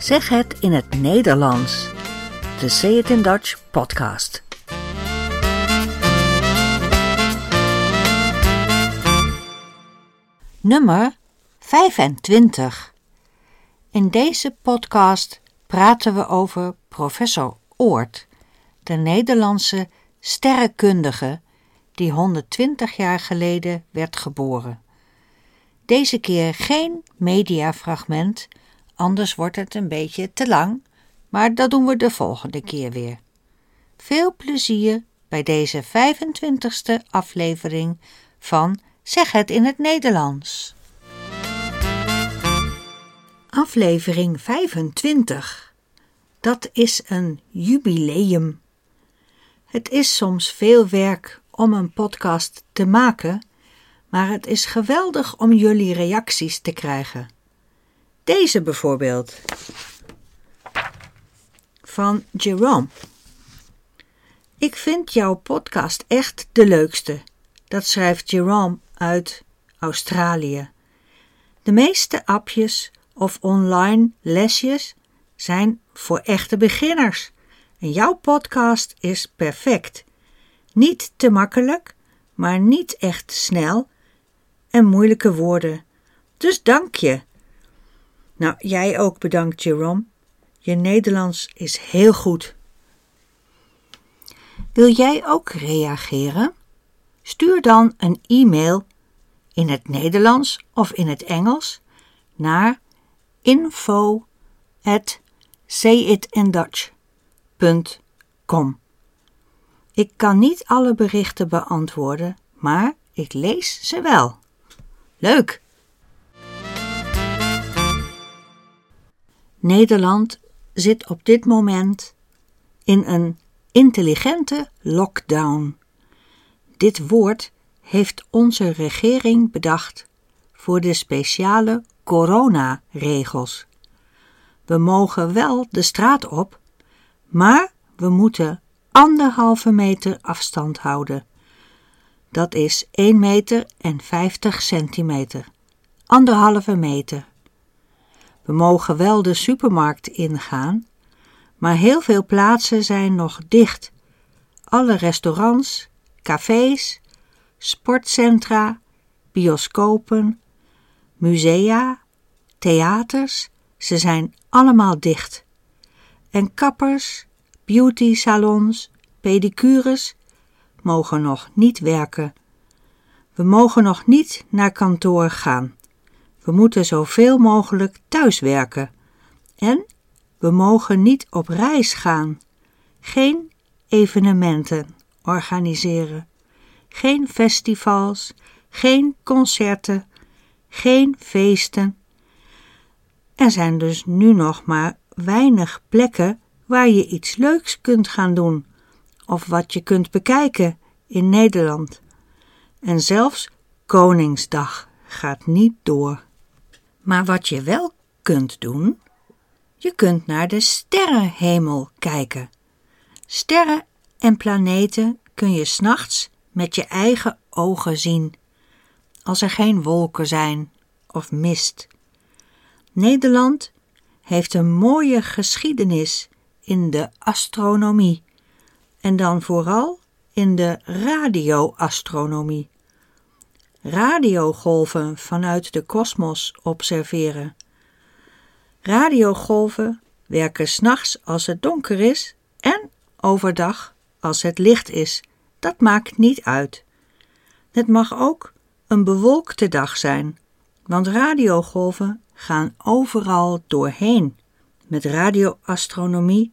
Zeg het in het Nederlands. De Say It in Dutch podcast. Nummer 25. In deze podcast praten we over professor Oort, de Nederlandse sterrenkundige die 120 jaar geleden werd geboren. Deze keer geen mediafragment, anders wordt het een beetje te lang, maar dat doen we de volgende keer weer. Veel plezier bij deze 25ste aflevering van Zeg het in het Nederlands. Aflevering 25. Dat is een jubileum. Het is soms veel werk om een podcast te maken, maar het is geweldig om jullie reacties te krijgen. Deze bijvoorbeeld. Van Jerome. Ik vind jouw podcast echt de leukste. Dat schrijft Jerome uit Australië. De meeste appjes of online lesjes zijn voor echte beginners. En jouw podcast is perfect. Niet te makkelijk, maar niet echt snel en moeilijke woorden. Dus dank je. Nou, jij ook bedankt, Jerome. Je Nederlands is heel goed. Wil jij ook reageren? Stuur dan een e-mail in het Nederlands of in het Engels naar info. Ik kan niet alle berichten beantwoorden, maar ik lees ze wel. Leuk! Nederland zit op dit moment in een intelligente lockdown. Dit woord heeft onze regering bedacht voor de speciale coronaregels. We mogen wel de straat op, maar we moeten anderhalve meter afstand houden. Dat is 1 meter en 50 centimeter. Anderhalve meter. We mogen wel de supermarkt ingaan, maar heel veel plaatsen zijn nog dicht. Alle restaurants, cafés, sportcentra, bioscopen, musea, theaters, ze zijn allemaal dicht. En kappers, beautysalons, pedicures mogen nog niet werken. We mogen nog niet naar kantoor gaan. We moeten zoveel mogelijk thuis werken. En we mogen niet op reis gaan. Geen evenementen organiseren. Geen festivals, geen concerten, geen feesten. Er zijn dus nu nog maar weinig plekken waar je iets leuks kunt gaan doen of wat je kunt bekijken in Nederland. En zelfs Koningsdag gaat niet door. Maar wat je wel kunt doen, je kunt naar de sterrenhemel kijken. Sterren en planeten kun je s'nachts met je eigen ogen zien, als er geen wolken zijn of mist. Nederland heeft een mooie geschiedenis in de astronomie en dan vooral in de radioastronomie. Radiogolven vanuit de kosmos observeren. Radiogolven werken s'nachts als het donker is en overdag als het licht is. Dat maakt niet uit. Het mag ook een bewolkte dag zijn, want radiogolven gaan overal doorheen. Met radioastronomie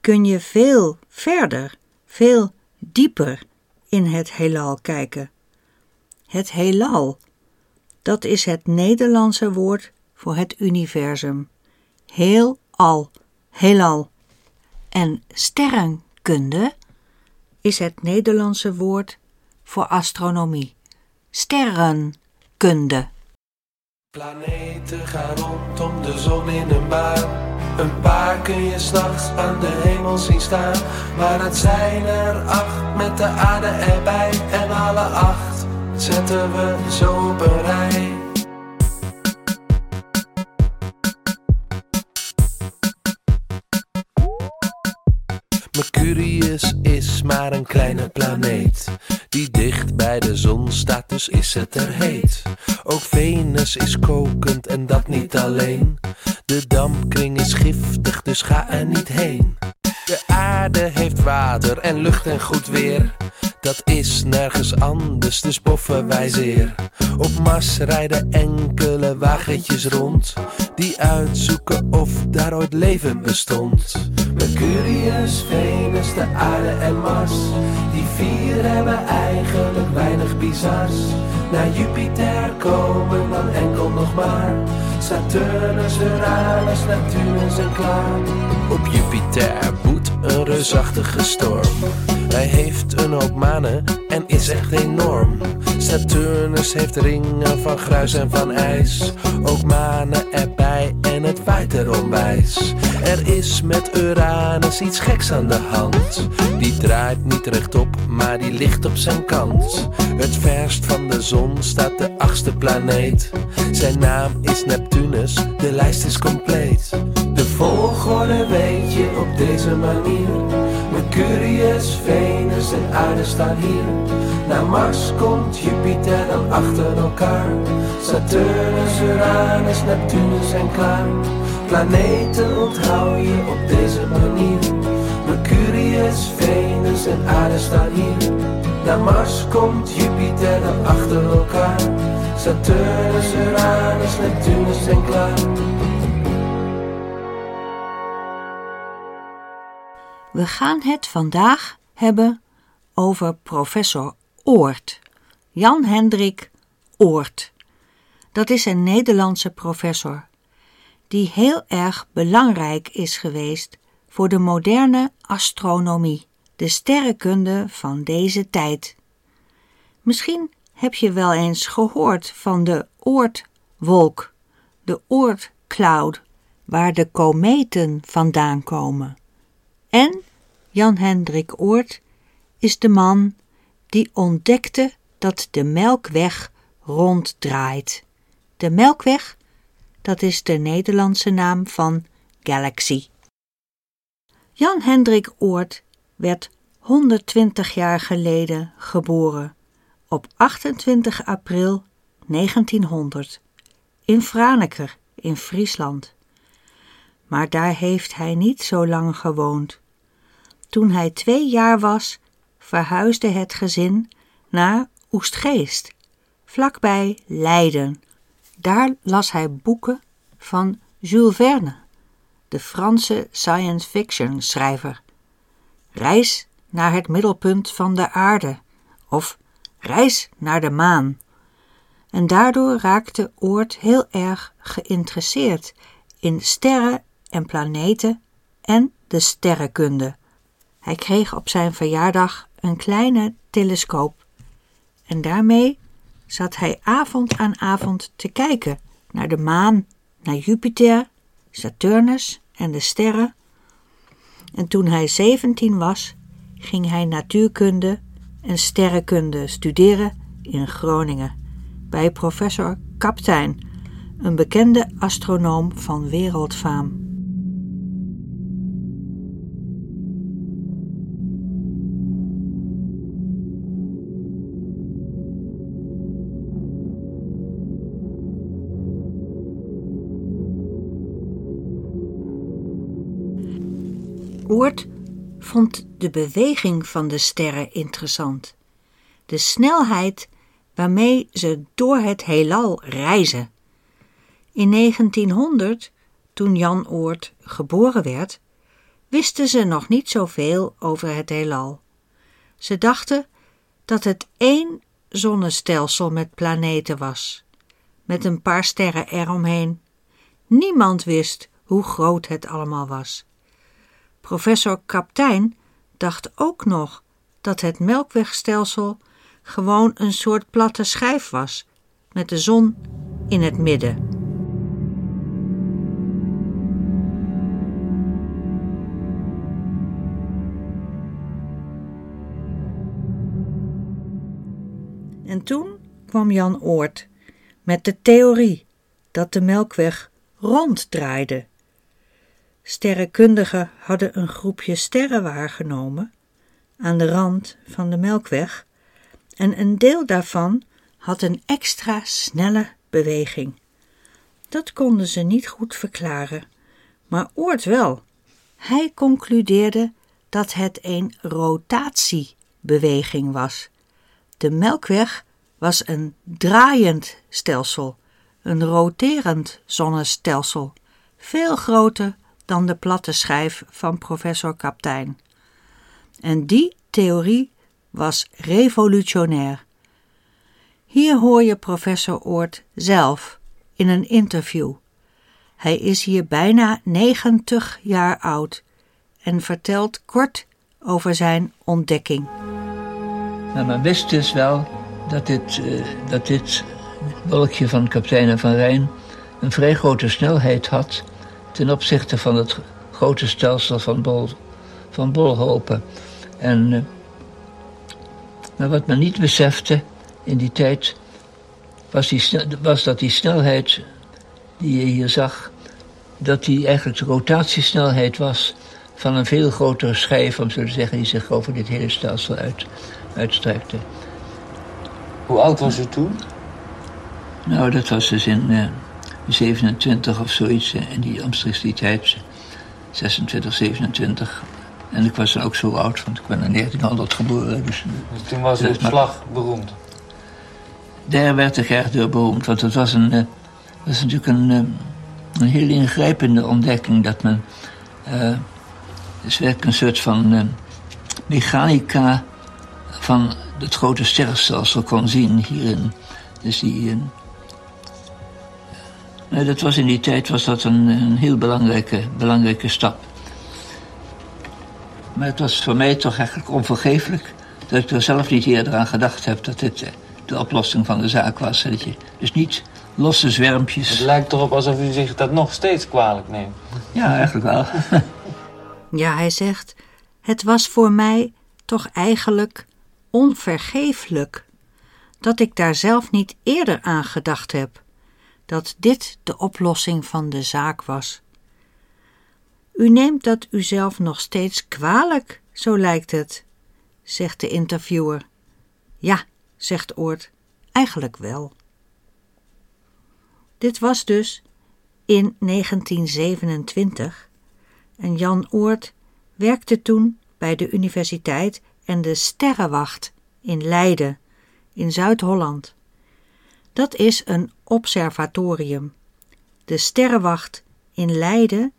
kun je veel verder, veel dieper in het heelal kijken. Het heelal, dat is het Nederlandse woord voor het universum. Heel al, heelal. En sterrenkunde is het Nederlandse woord voor astronomie. Sterrenkunde. Planeten gaan rondom de zon in een baan. Een paar kun je s'nachts aan de hemel zien staan. Maar het zijn er acht met de aarde erbij. En alle acht zetten we zo op een rij. Mercurius is maar een kleine planeet die dicht bij de zon staat, dus is het er heet. Ook Venus is kokend en dat niet alleen. De dampkring is giftig, dus ga er niet heen. De aarde heeft water en lucht en goed weer. Dat is nergens anders, dus boffen wij zeer. Op Mars rijden enkele wagentjes rond, die uitzoeken of daar ooit leven bestond. Mercurius, Venus, de aarde en Mars, die vier hebben eigenlijk weinig bizars. Naar Jupiter komen dan enkel nog maar Saturnus, Uranus, Neptunus en klaar. Op Jupiter boet een reusachtige storm. Hij heeft een hoop manen en is echt enorm. Saturnus heeft ringen van gruis en van ijs. Ook manen erbij en het waait er. Er is met Uranus iets geks aan de hand. Die draait niet rechtop, maar die ligt op zijn kant. Het verst van de zon staat de achtste planeet. Zijn naam is Neptunus, de lijst is compleet. De volgorde weet je op deze manier. Mercurius, Venus en aarde staan hier. Na Mars komt Jupiter dan achter elkaar. Saturnus, Uranus, Neptunus en klaar. Planeten onthoud je op deze manier. Mercurius, Venus en aarde staan hier. Na Mars komt Jupiter dan achter elkaar. Saturnus, Uranus, Neptunus en klaar. We gaan het vandaag hebben over professor Oort. Jan Hendrik Oort. Dat is een Nederlandse professor die heel erg belangrijk is geweest voor de moderne astronomie, de sterrenkunde van deze tijd. Misschien heb je wel eens gehoord van de Oortwolk, de Oortcloud, waar de kometen vandaan komen. En Jan Hendrik Oort is de man die ontdekte dat de Melkweg ronddraait. De Melkweg, dat is de Nederlandse naam van Galaxy. Jan Hendrik Oort werd 120 jaar geleden geboren op 28 april 1900 in Franeker in Friesland. Maar daar heeft hij niet zo lang gewoond. Toen hij twee jaar was, verhuisde het gezin naar Oestgeest, vlakbij Leiden. Daar las hij boeken van Jules Verne, de Franse science fiction schrijver. Reis naar het middelpunt van de aarde of Reis naar de maan. En daardoor raakte Oort heel erg geïnteresseerd in sterren en planeten en de sterrenkunde. Hij kreeg op zijn verjaardag een kleine telescoop en daarmee zat hij avond aan avond te kijken naar de maan, naar Jupiter, Saturnus en de sterren. En toen hij zeventien was, ging hij natuurkunde en sterrenkunde studeren in Groningen bij professor Kaptein, een bekende astronoom van wereldfaam. Oort vond de beweging van de sterren interessant, de snelheid waarmee ze door het heelal reizen. In 1900, toen Jan Oort geboren werd, wisten ze nog niet zoveel over het heelal. Ze dachten dat het één zonnestelsel met planeten was, met een paar sterren eromheen. Niemand wist hoe groot het allemaal was. Professor Kaptein dacht ook nog dat het melkwegstelsel gewoon een soort platte schijf was, met de zon in het midden. En toen kwam Jan Oort met de theorie dat de melkweg ronddraaide Sterrenkundigen hadden een groepje sterren waargenomen aan de rand van de Melkweg en een deel daarvan had een extra snelle beweging. Dat konden ze niet goed verklaren, maar Oort wel. Hij concludeerde dat het een rotatiebeweging was. De Melkweg was een draaiend stelsel, een roterend zonnestelsel, veel groter dan de platte schijf van professor Kaptein. En die theorie was revolutionair. Hier hoor je professor Oort zelf in een interview. Hij is hier bijna 90 jaar oud en vertelt kort over zijn ontdekking. Maar men wist dus wel dat dit, uh, dat dit wolkje van kapitein van Rijn een vrij grote snelheid had ten opzichte van het grote stelsel van, bol, van bolhopen. En, uh, maar wat men niet besefte in die tijd was, die, was dat die snelheid die je hier zag, dat die eigenlijk de rotatiesnelheid was van een veel grotere schijf, om zo te zeggen, die zich over dit hele stelsel uit, uitstrekte. Hoe oud was u toen? Nou, dat was dus in uh, 27 of zoiets, in die omstreeks die tijd, 26, 27. En ik was dan ook zo oud, want ik ben in 1900 geboren. Dus, dus toen was het slag beroemd? Daar werd ik erg door beroemd, want het was, een, uh, was natuurlijk een, een heel ingrijpende ontdekking dat men uh, dus werkelijk een soort van mechanica van het grote sterrenstelsel kon zien hierin. Dus die, uh, dat was in die tijd was dat een, een heel belangrijke, belangrijke stap. Maar het was voor mij toch eigenlijk onvergeeflijk dat ik er zelf niet eerder aan gedacht heb dat dit de oplossing van de zaak was. Dat je dus niet losse zwermpjes. Het lijkt erop alsof u zich dat nog steeds kwalijk neemt. Ja, eigenlijk wel. ja, hij zegt: Het was voor mij toch eigenlijk onvergeeflijk dat ik daar zelf niet eerder aan gedacht heb, dat dit de oplossing van de zaak was. U neemt dat u zelf nog steeds kwalijk, zo lijkt het, zegt de interviewer. Ja, zegt Oort, eigenlijk wel. Dit was dus in 1927 en Jan Oort werkte toen bij de universiteit en de Sterrenwacht in Leiden, in Zuid-Holland. Dat is een observatorium. De Sterrenwacht in Leiden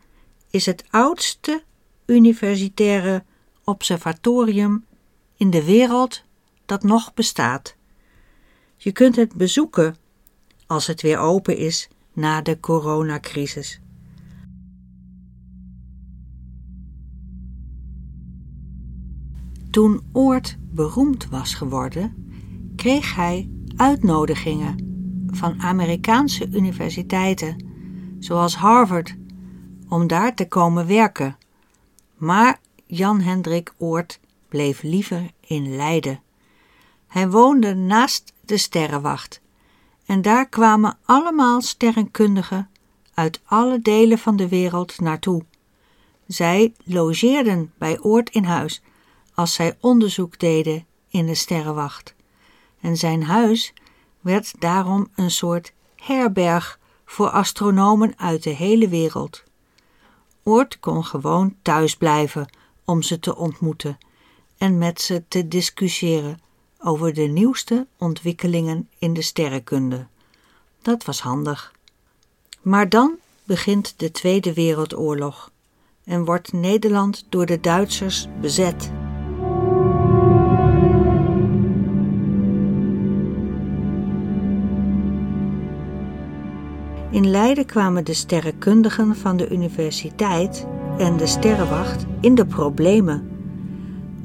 is het oudste universitaire observatorium in de wereld dat nog bestaat. Je kunt het bezoeken als het weer open is na de coronacrisis. Toen Oort beroemd was geworden, kreeg hij uitnodigingen van Amerikaanse universiteiten, zoals Harvard, om daar te komen werken. Maar Jan Hendrik Oort bleef liever in Leiden. Hij woonde naast de sterrenwacht en daar kwamen allemaal sterrenkundigen uit alle delen van de wereld naartoe. Zij logeerden bij Oort in huis als zij onderzoek deden in de sterrenwacht. En zijn huis werd daarom een soort herberg voor astronomen uit de hele wereld. Oort kon gewoon thuis blijven om ze te ontmoeten en met ze te discussiëren over de nieuwste ontwikkelingen in de sterrenkunde. Dat was handig. Maar dan begint de Tweede Wereldoorlog en wordt Nederland door de Duitsers bezet. In Leiden kwamen de sterrenkundigen van de universiteit en de sterrenwacht in de problemen.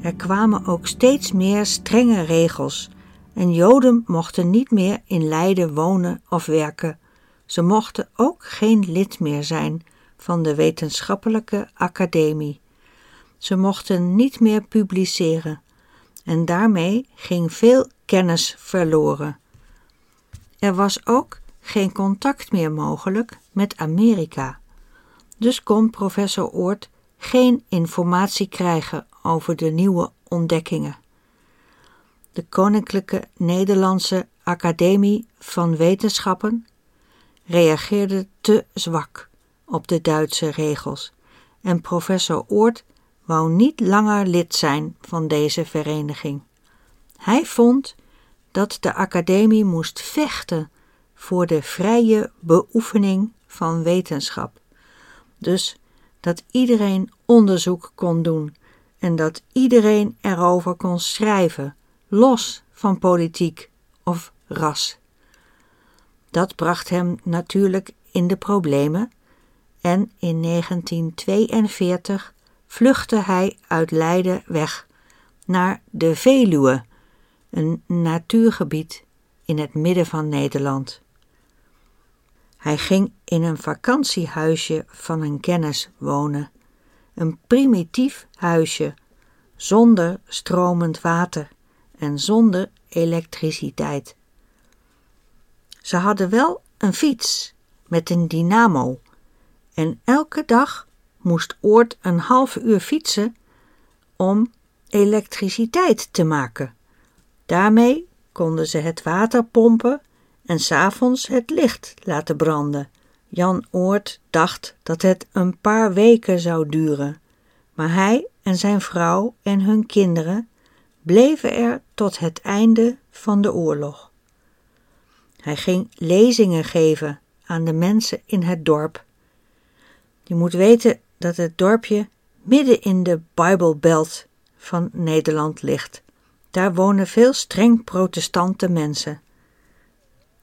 Er kwamen ook steeds meer strenge regels en Joden mochten niet meer in Leiden wonen of werken. Ze mochten ook geen lid meer zijn van de wetenschappelijke academie. Ze mochten niet meer publiceren en daarmee ging veel kennis verloren. Er was ook geen contact meer mogelijk met Amerika. Dus kon professor Oort geen informatie krijgen over de nieuwe ontdekkingen. De Koninklijke Nederlandse Academie van Wetenschappen reageerde te zwak op de Duitse regels en professor Oort wou niet langer lid zijn van deze vereniging. Hij vond dat de academie moest vechten voor de vrije beoefening van wetenschap. Dus dat iedereen onderzoek kon doen en dat iedereen erover kon schrijven, los van politiek of ras. Dat bracht hem natuurlijk in de problemen en in 1942 vluchtte hij uit Leiden weg naar de Veluwe, een natuurgebied in het midden van Nederland. Hij ging in een vakantiehuisje van een kennis wonen, een primitief huisje, zonder stromend water en zonder elektriciteit. Ze hadden wel een fiets met een dynamo en elke dag moest Oort een half uur fietsen om elektriciteit te maken. Daarmee konden ze het water pompen en s'avonds het licht laten branden. Jan Oort dacht dat het een paar weken zou duren, maar hij en zijn vrouw en hun kinderen bleven er tot het einde van de oorlog. Hij ging lezingen geven aan de mensen in het dorp. Je moet weten dat het dorpje midden in de Bijbelbelt van Nederland ligt. Daar wonen veel streng protestante mensen.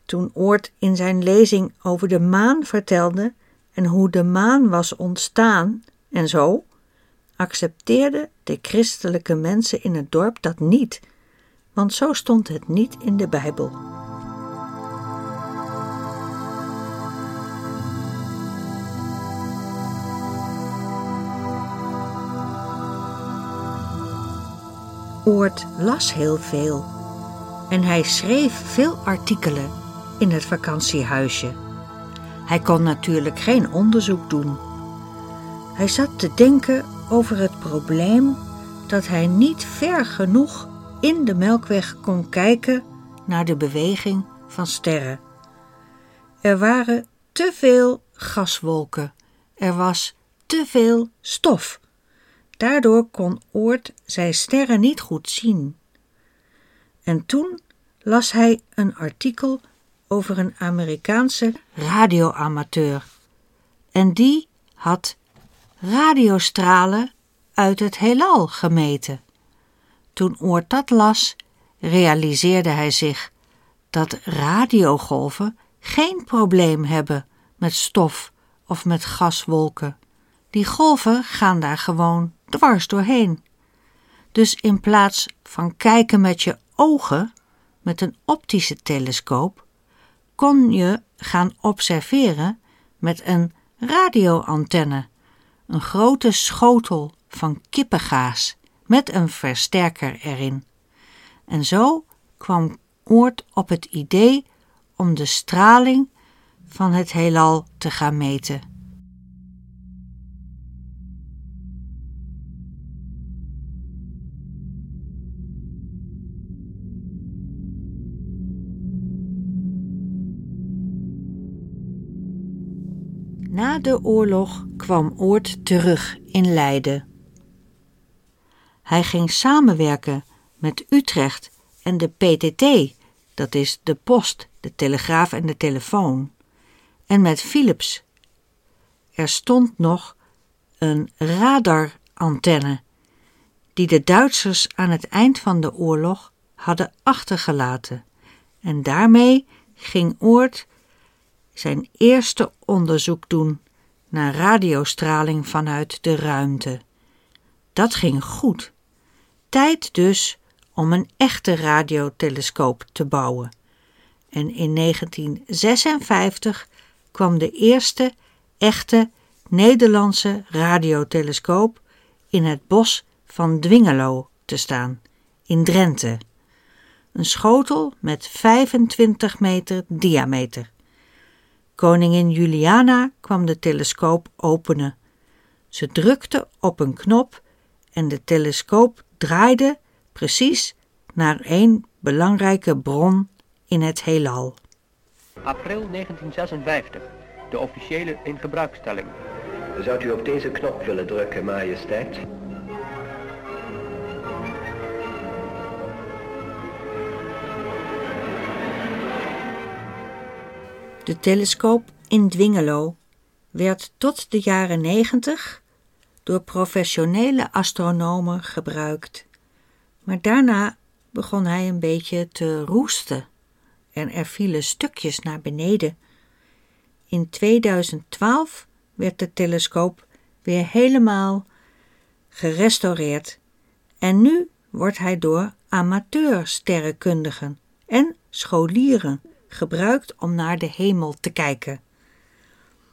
Toen Oort in zijn lezing over de maan vertelde en hoe de maan was ontstaan en zo, accepteerden de christelijke mensen in het dorp dat niet, want zo stond het niet in de Bijbel. Oort las heel veel en hij schreef veel artikelen in het vakantiehuisje. Hij kon natuurlijk geen onderzoek doen. Hij zat te denken over het probleem dat hij niet ver genoeg in de melkweg kon kijken naar de beweging van sterren. Er waren te veel gaswolken, er was te veel stof. Daardoor kon Oort zijn sterren niet goed zien. En toen las hij een artikel over een Amerikaanse radioamateur. En die had radiostralen uit het heelal gemeten. Toen Oort dat las, realiseerde hij zich dat radiogolven geen probleem hebben met stof of met gaswolken. Die golven gaan daar gewoon dwars doorheen. Dus in plaats van kijken met je ogen, met een optische telescoop, kon je gaan observeren met een radioantenne, een grote schotel van kippengaas met een versterker erin. En zo kwam Oort op het idee om de straling van het heelal te gaan meten. Na de oorlog kwam Oort terug in Leiden. Hij ging samenwerken met Utrecht en de PTT, dat is de post, de telegraaf en de telefoon, en met Philips. Er stond nog een radarantenne die de Duitsers aan het eind van de oorlog hadden achtergelaten. En daarmee ging Oort zijn eerste onderzoek doen naar radiostraling vanuit de ruimte. Dat ging goed. Tijd dus om een echte radiotelescoop te bouwen. En in 1956 kwam de eerste echte Nederlandse radiotelescoop in het bos van Dwingelo te staan, in Drenthe. Een schotel met 25 meter diameter. Koningin Juliana kwam de telescoop openen. Ze drukte op een knop en de telescoop draaide precies naar één belangrijke bron in het heelal. April 1956, de officiële ingebruikstelling. Zou u op deze knop willen drukken, majesteit? De telescoop in Dwingelo werd tot de jaren 90 door professionele astronomen gebruikt. Maar daarna begon hij een beetje te roesten en er vielen stukjes naar beneden. In 2012 werd de telescoop weer helemaal gerestaureerd en nu wordt hij door amateursterrenkundigen en scholieren gebruikt om naar de hemel te kijken.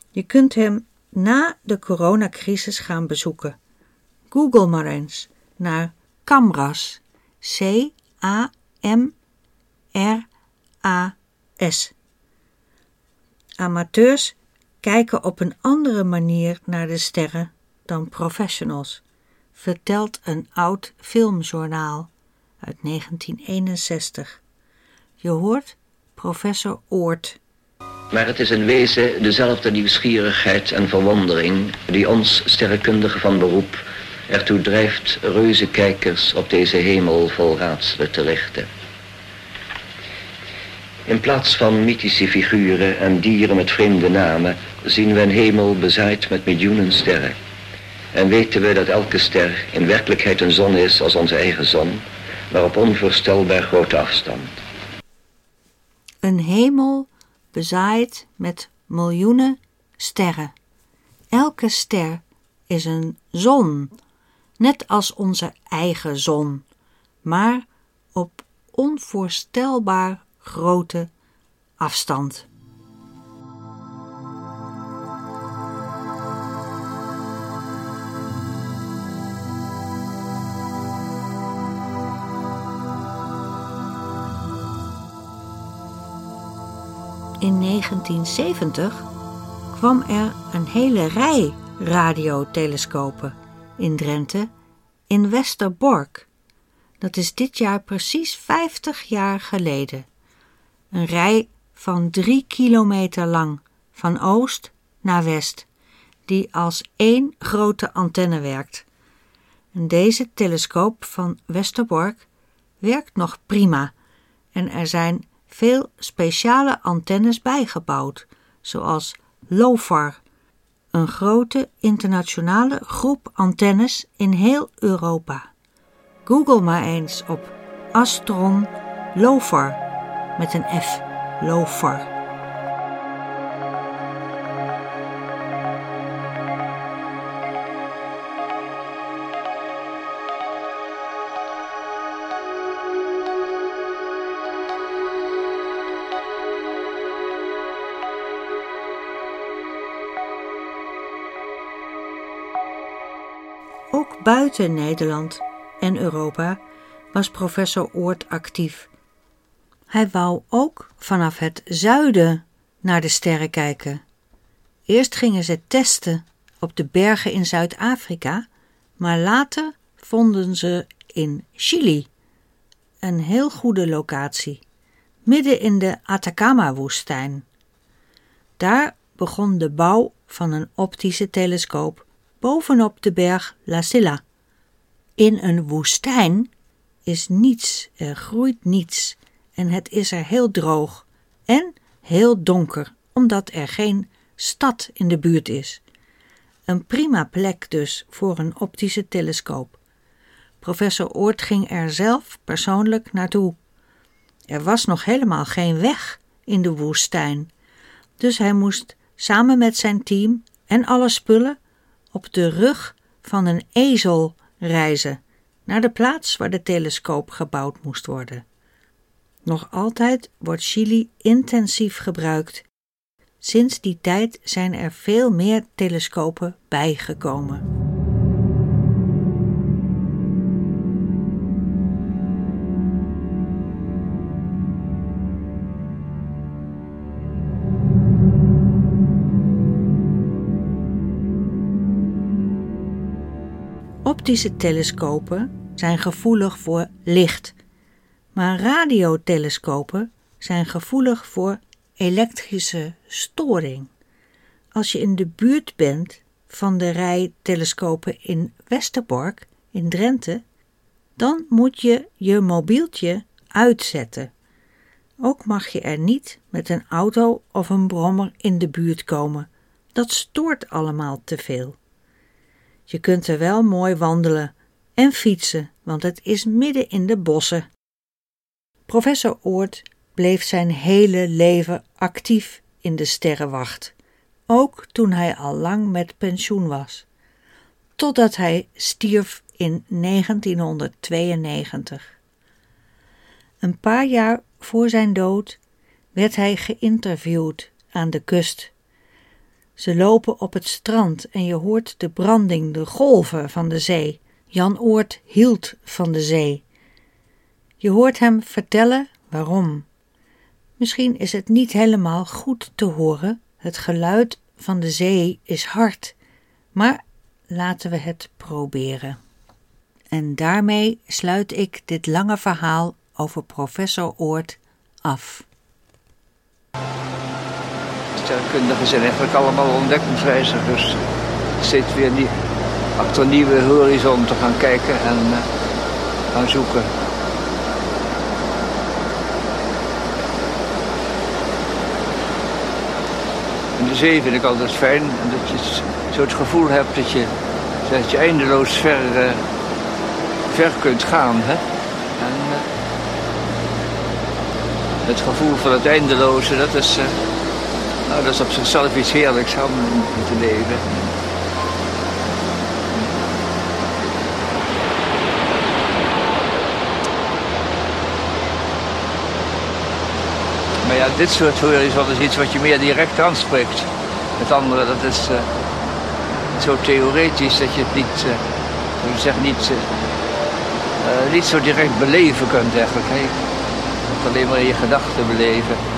Je kunt hem na de coronacrisis gaan bezoeken. Google maar eens naar Camras. C-A-M-R-A-S. Amateurs kijken op een andere manier naar de sterren dan professionals, vertelt een oud filmjournaal uit 1961. Je hoort professor Oort. Maar het is in wezen dezelfde nieuwsgierigheid en verwondering die ons sterrenkundigen van beroep ertoe drijft reuzenkijkers op deze hemel vol raadselen te richten. In plaats van mythische figuren en dieren met vreemde namen zien we een hemel bezaaid met miljoenen sterren. En weten we dat elke ster in werkelijkheid een zon is als onze eigen zon, maar op onvoorstelbaar grote afstand. Een hemel bezaaid met miljoenen sterren. Elke ster is een zon, net als onze eigen zon, maar op onvoorstelbaar grote afstand. 1970 kwam er een hele rij radiotelescopen in Drenthe in Westerbork. Dat is dit jaar precies 50 jaar geleden. Een rij van drie kilometer lang, van oost naar west, die als één grote antenne werkt. En deze telescoop van Westerbork werkt nog prima en er zijn veel speciale antennes bijgebouwd, zoals LOFAR, een grote internationale groep antennes in heel Europa. Google maar eens op Astron LOFAR met een F, LOFAR. Buiten Nederland en Europa was professor Oort actief. Hij wou ook vanaf het zuiden naar de sterren kijken. Eerst gingen ze testen op de bergen in Zuid-Afrika, maar later vonden ze in Chili een heel goede locatie, midden in de Atacama-woestijn. Daar begon de bouw van een optische telescoop bovenop de berg La Silla. In een woestijn is niets, er groeit niets en het is er heel droog en heel donker, omdat er geen stad in de buurt is. Een prima plek dus voor een optische telescoop. Professor Oort ging er zelf persoonlijk naartoe. Er was nog helemaal geen weg in de woestijn, dus hij moest samen met zijn team en alle spullen op de rug van een ezel reizen naar de plaats waar de telescoop gebouwd moest worden. Nog altijd wordt Chili intensief gebruikt. Sinds die tijd zijn er veel meer telescopen bijgekomen. Optische telescopen zijn gevoelig voor licht, maar radiotelescopen zijn gevoelig voor elektrische storing. Als je in de buurt bent van de rij telescopen in Westerbork in Drenthe, dan moet je je mobieltje uitzetten. Ook mag je er niet met een auto of een brommer in de buurt komen. Dat stoort allemaal te veel. Je kunt er wel mooi wandelen en fietsen, want het is midden in de bossen. Professor Oort bleef zijn hele leven actief in de sterrenwacht, ook toen hij al lang met pensioen was, totdat hij stierf in 1992. Een paar jaar voor zijn dood werd hij geïnterviewd aan de kust. Ze lopen op het strand en je hoort de branding, de golven van de zee. Jan Oort hield van de zee. Je hoort hem vertellen waarom. Misschien is het niet helemaal goed te horen. Het geluid van de zee is hard. Maar laten we het proberen. En daarmee sluit ik dit lange verhaal over professor Oort af. Sterrenkundigen zijn eigenlijk allemaal ontdekkingsreizigers. Steeds weer die, achter nieuwe horizonten gaan kijken en uh, gaan zoeken. En de zee vind ik altijd fijn. En dat je zo het gevoel hebt dat je, dat je eindeloos ver, uh, ver kunt gaan. Hè? En, uh, het gevoel van het eindeloze, dat is, nou, dat is op zichzelf iets heerlijks om te leven. Maar ja, dit soort horizon is iets wat je meer direct aanspreekt. Het andere, dat is uh, zo theoretisch dat je het niet, uh, zeg, niet, uh, niet zo direct beleven kunt eigenlijk. Je alleen maar in je gedachten beleven.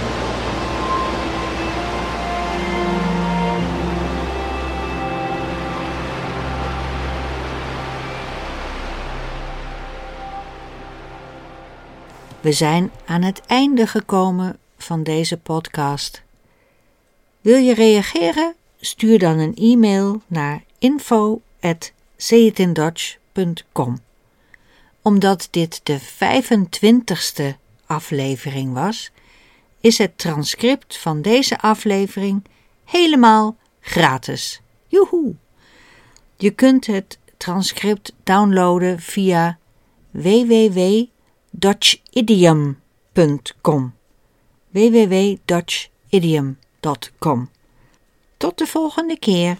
We zijn aan het einde gekomen van deze podcast. Wil je reageren? Stuur dan een e-mail naar info@sayitindutch.com. Omdat dit de 25ste aflevering was, is het transcript van deze aflevering helemaal gratis. Joehoe! Je kunt het transcript downloaden via www.dutchidiom.com www.dutchidiom.com Tot de volgende keer.